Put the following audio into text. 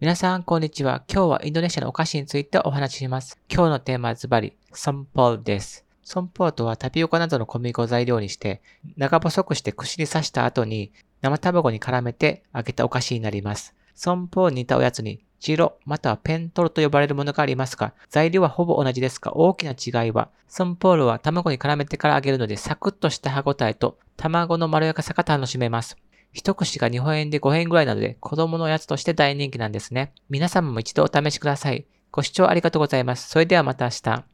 皆さん、こんにちは。今日はインドネシアのお菓子についてお話しします。今日のテーマはズバリ、ソンポールです。ソンポールとはタピオカなどの小麦粉を材料にして、長細くして串に刺した後に生卵に絡めて揚げたお菓子になります。ソンポールに似たおやつに、チロまたはペントロと呼ばれるものがありますが、材料はほぼ同じですが、大きな違いは、ソンポールは卵に絡めてから揚げるので、サクッとした歯ごたえと卵のまろやかさが楽しめます。一口が日本円で5円ぐらいなので、子供のおやつとして大人気なんですね。皆様も一度お試しください。ご視聴ありがとうございます。それではまた明日。